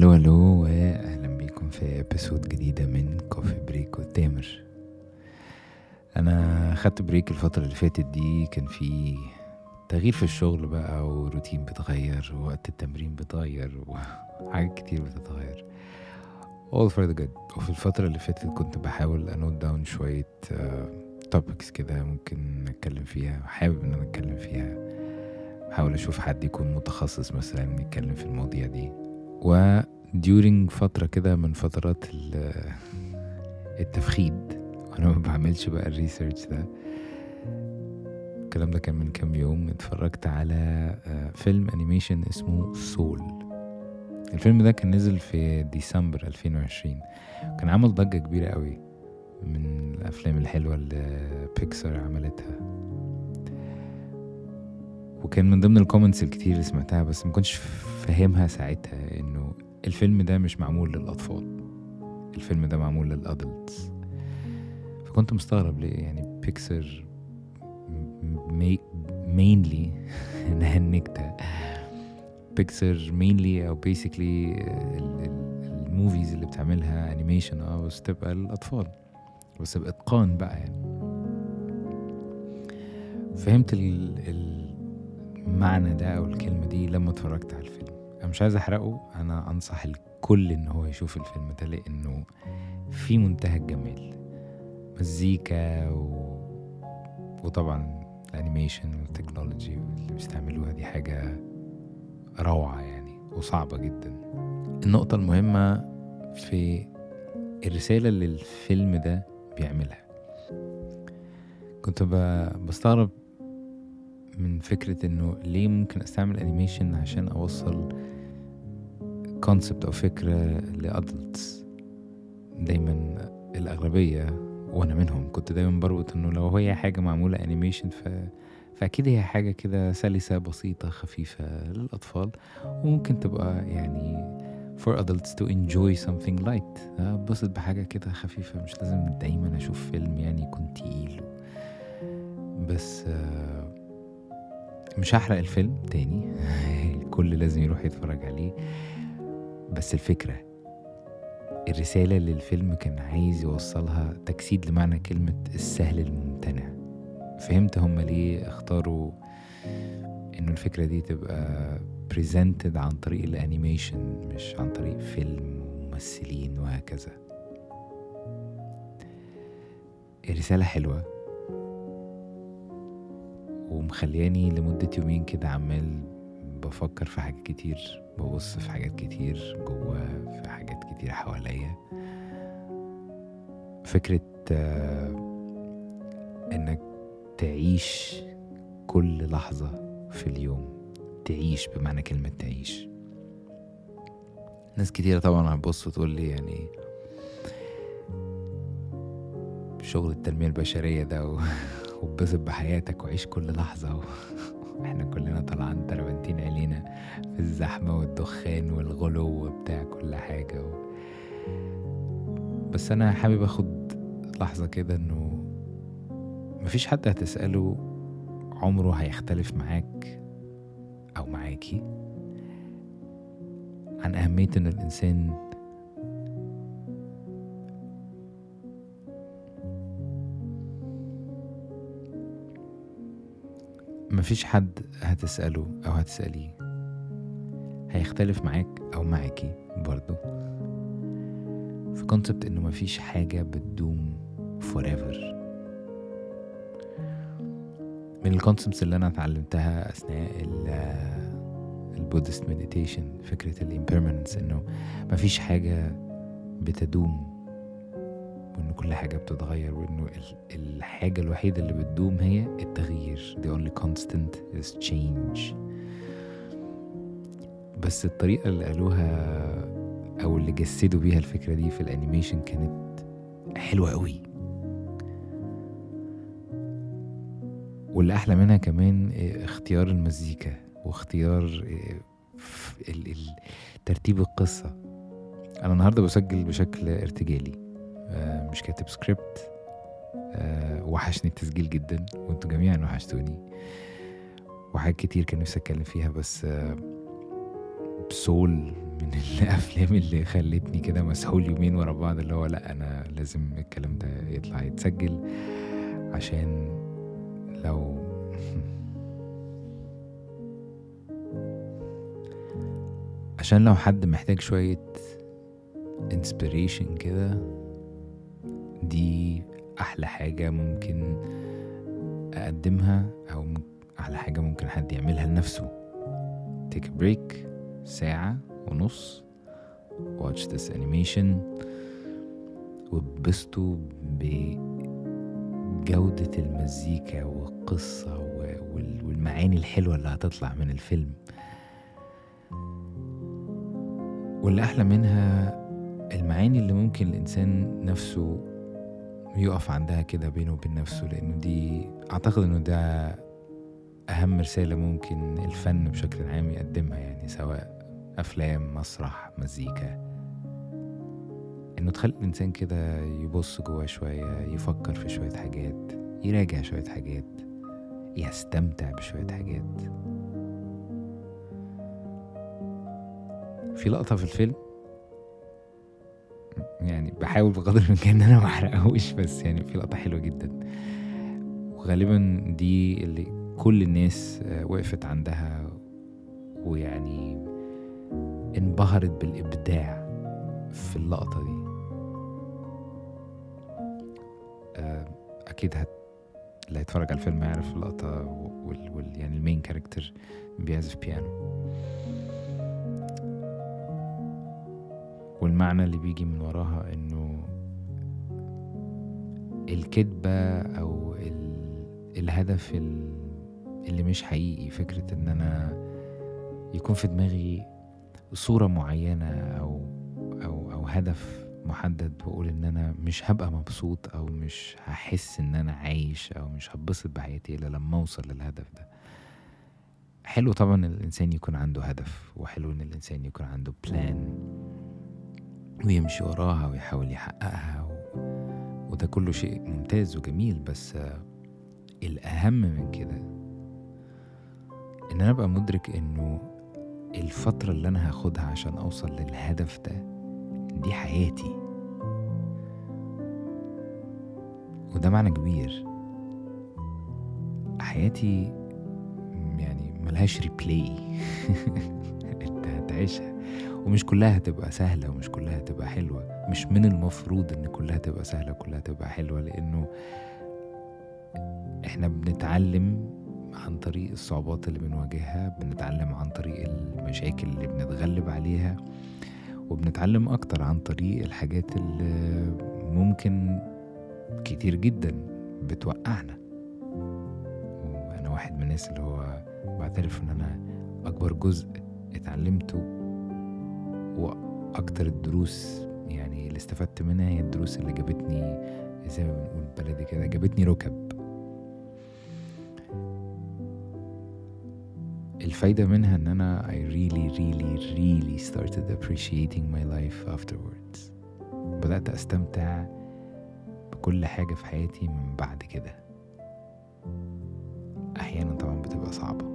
ألو ألو واهلا بيكم في episode جديدة من Coffee Break مع تامر أنا خدت break الفترة اللي فاتت دي كان في تغيير في الشغل بقى وروتين بتغير ووقت التمرين بتغير وحاجات كتير بتتغير. All for the good. وفي الفترة اللي فاتت كنت بحاول أ note down شوية topics كده ممكن نتكلم فيها حابب إن أنا أتكلم فيها. بحاول أشوف حد يكون متخصص مثلا يتكلم في المواضيع دي. و during فترة كده من فترات ال- التفخيد وأنا ما بعملش بقى ال research ده. الكلام ده كان من كام يوم اتفرجت على آه، فيلم animation اسمه Soul الفيلم ده كان نزل في ديسمبر 2020 كان عمل ضجة كبيرة قوي من الأفلام الحلوة اللي بيكسار عملتها. وكان من ضمن ال comments الكتير اللي سمعتها بس ما كنتش فاهمها ساعتها إنه الفيلم ده مش معمول للأطفال. الفيلم ده معمول لل adults. فكنت مستغرب ليه يعني Pixar mainly إنها النكتة. Pixar mainly أو basically ال movies اللي بتعملها animation آه بس تبقى للاطفال بس بإتقان بقى يعني. فهمت ال- المعنى ده أو الكلمة دي لما اتفرجت على الفيلم. أنا مش عايز أحرقه أنا أنصح الكل إن هو يشوف الفيلم ده لأنه في منتهى الجمال. مزيكا و... وطبعا ال animation وال technology اللي بيستعملوها دي حاجة روعة يعني وصعبة جدا. النقطة المهمة في الرسالة اللي الفيلم ده بيعملها. كنت بستغرب من فكرة إنه ليه ممكن أستعمل animation عشان أوصل concept أو فكرة ل adults دايما الأغلبية وأنا منهم. كنت دايما بربط إنه لو هي حاجة معمولة animation ف... فأكيد هي حاجة كده سلسة بسيطة خفيفة للأطفال وممكن تبقى يعني for adults to enjoy something light. بسط بحاجة كده خفيفة مش لازم دايما أشوف فيلم يعني يكون تقيل. بس آه، مش هحرق الفيلم تاني. الكل لازم يروح يتفرج عليه. بس الفكرة الرسالة اللي الفيلم كان عايز يوصلها تجسيد لمعنى كلمة السهل الممتنع. فهمت هما ليه اختاروا إنه الفكرة دي تبقى presented عن طريق الانيميشن مش عن طريق فيلم وممثلين وهكذا. الرسالة حلوة. ومخلياني لمدة يومين كده عمال بفكر في حاجات كتير ببص في حاجات كتير جوه في حاجات كتير حواليا. فكرة آه، إنك تعيش كل لحظة في اليوم تعيش بمعنى كلمة تعيش. ناس كتيرة طبعا هتبص وتقول لي يعني شغل التنمية البشرية ده واتبسط بحياتك وعيش كل لحظة. إحنا كلنا طالعين تربنتين علينا في الزحمة والدخان والغلو وبتاع كل حاجة و... بس أنا حابب أخد لحظة كده إنه مفيش حد هتسأله عمره هيختلف معاك أو معاكي عن أهمية إن الإنسان مفيش حد هتسأله أو هتسأليه. هيختلف معاك أو معاكي برضو. في concept إنه مفيش حاجة بتدوم forever. من ال concepts اللي أنا اتعلمتها أثناء ال Buddhist meditation فكرة ال impermanence إنه مفيش حاجة بتدوم وإن كل حاجة بتتغير وإنه ال- الحاجة الوحيدة اللي بتدوم هي التغيير. The only constant is change. بس الطريقة اللي قالوها أو اللي جسدوا بيها الفكرة دي في ال animation كانت حلوة قوي. واللي أحلى منها كمان إيه، اختيار المزيكا واختيار ال- ترتيب القصة. أنا النهاردة بسجل بشكل ارتجالي. آه، مش كاتب سكريبت آه، وحشني التسجيل جدا وانتوا جميعا وحشتوني. وحاجات كتير كان نفسي أتكلم فيها بس آه، سول من الأفلام اللي خلتني كده مسحول يومين ورا بعض اللي هو لأ أنا لازم الكلام ده يطلع يتسجل عشان لو عشان لو حد محتاج شوية inspiration كده دي أحلى حاجة ممكن أقدمها أو م- أحلى حاجة ممكن حد يعملها لنفسه. A break ساعة ونص watch this animation واتبسطوا بجودة المزيكا والقصة والمعاني الحلوة اللي هتطلع من الفيلم. واللي أحلى منها المعاني اللي ممكن الإنسان نفسه يقف عندها كده بينه وبين نفسه لأنه دي أعتقد إنه ده أهم رسالة ممكن الفن بشكل عام يقدمها يعني سواء أفلام مسرح مزيكا. إنه تخلي الإنسان كده يبص جواه شوية يفكر في شوية حاجات يراجع شوية حاجات يستمتع بشوية حاجات. في لقطة في الفيلم بحاول بقدر الإمكان إن أنا ما أحرقهوش بس يعني في لقطة حلوة جدا. وغالبا دي اللي كل الناس آه، وقفت عندها ويعني انبهرت بالإبداع في اللقطة دي. آه، أكيد هت اللي هيتفرج على الفيلم هيعرف اللقطة وال... وال... يعني المين كاركتر بيعزف بيانو والمعنى اللي بيجي من وراها إنه الكذبة أو ال... الهدف ال... اللي مش حقيقي فكرة إن أنا يكون في دماغي صورة معينة أو أو أو هدف محدد واقول إن أنا مش هبقى مبسوط أو مش هحس إن أنا عايش أو مش هتبسط بحياتي إلا لما أوصل للهدف ده. حلو طبعا إن الإنسان يكون عنده هدف وحلو إن الإنسان يكون عنده بلان ويمشي وراها ويحاول يحققها و... وده كله شيء ممتاز وجميل بس الأهم من كده إن أنا أبقى مدرك إنه الفترة اللي أنا هاخدها عشان أوصل للهدف ده دي حياتي. وده معنى كبير. حياتي يعني ملهاش ريبلاي أنت هتعيشها. ومش كلها هتبقى سهلة ومش كلها هتبقى حلوة. مش من المفروض إن كلها تبقى سهلة وكلها تبقى حلوة لأنه إحنا بنتعلم عن طريق الصعوبات اللي بنواجهها بنتعلم عن طريق المشاكل اللي بنتغلب عليها وبنتعلم أكتر عن طريق الحاجات اللي ممكن كتير جدا بتوقعنا. وأنا واحد من الناس اللي هو بعترف إن أنا أكبر جزء اتعلمته وأكتر الدروس يعني اللي استفدت منها هي الدروس اللي جابتني زي ما بنقول بلدي كده جابتني ركب. الفايدة منها إن أنا I really really really started appreciating my life afterwards. بدأت أستمتع بكل حاجة في حياتي من بعد كده. أحيانا طبعا بتبقى صعبة.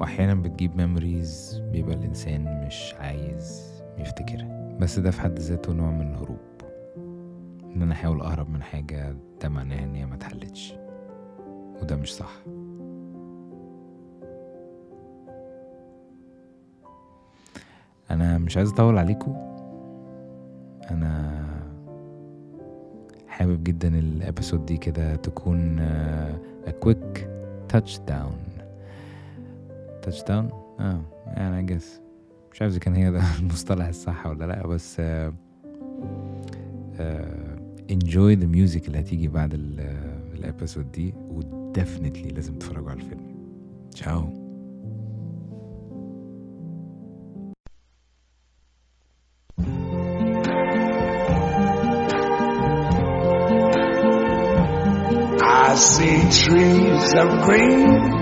وأحيانا بتجيب ميموريز بيبقى الإنسان مش عايز يفتكرها. بس ده في حد ذاته نوع من الهروب. إن أنا أحاول أهرب من حاجة ده معناه إن هي ما اتحلتش. وده مش صح. أنا مش عايز أطول عليكم أنا حابب جدا ال episode دي كده تكون a quick touchdown. Touchdown آه يعني guess. مش عارف إذا كان هي ده المصطلح الصح ولا لأ بس uh, uh, enjoy the music اللي هتيجي بعد ال episode دي و definitely لازم تتفرجوا على الفيلم. تشاو. I see trees of green,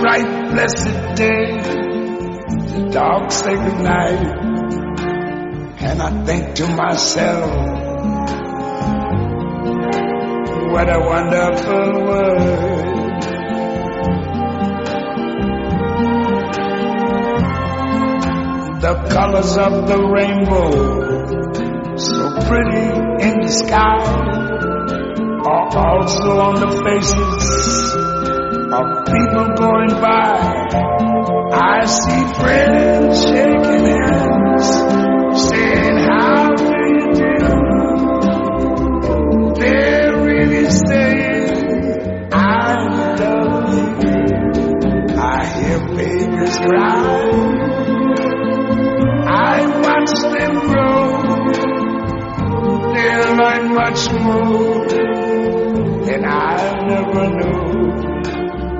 Bright, blessed day, the dogs say goodnight. And I think to myself, what a wonderful world. The colors of the rainbow, so pretty in the sky, are also on the faces of people going by. I see friends shaking hands, saying, How do you do? They're really saying, I love you. I hear babies cry. I watch them grow. They'll learn much more than I never knew.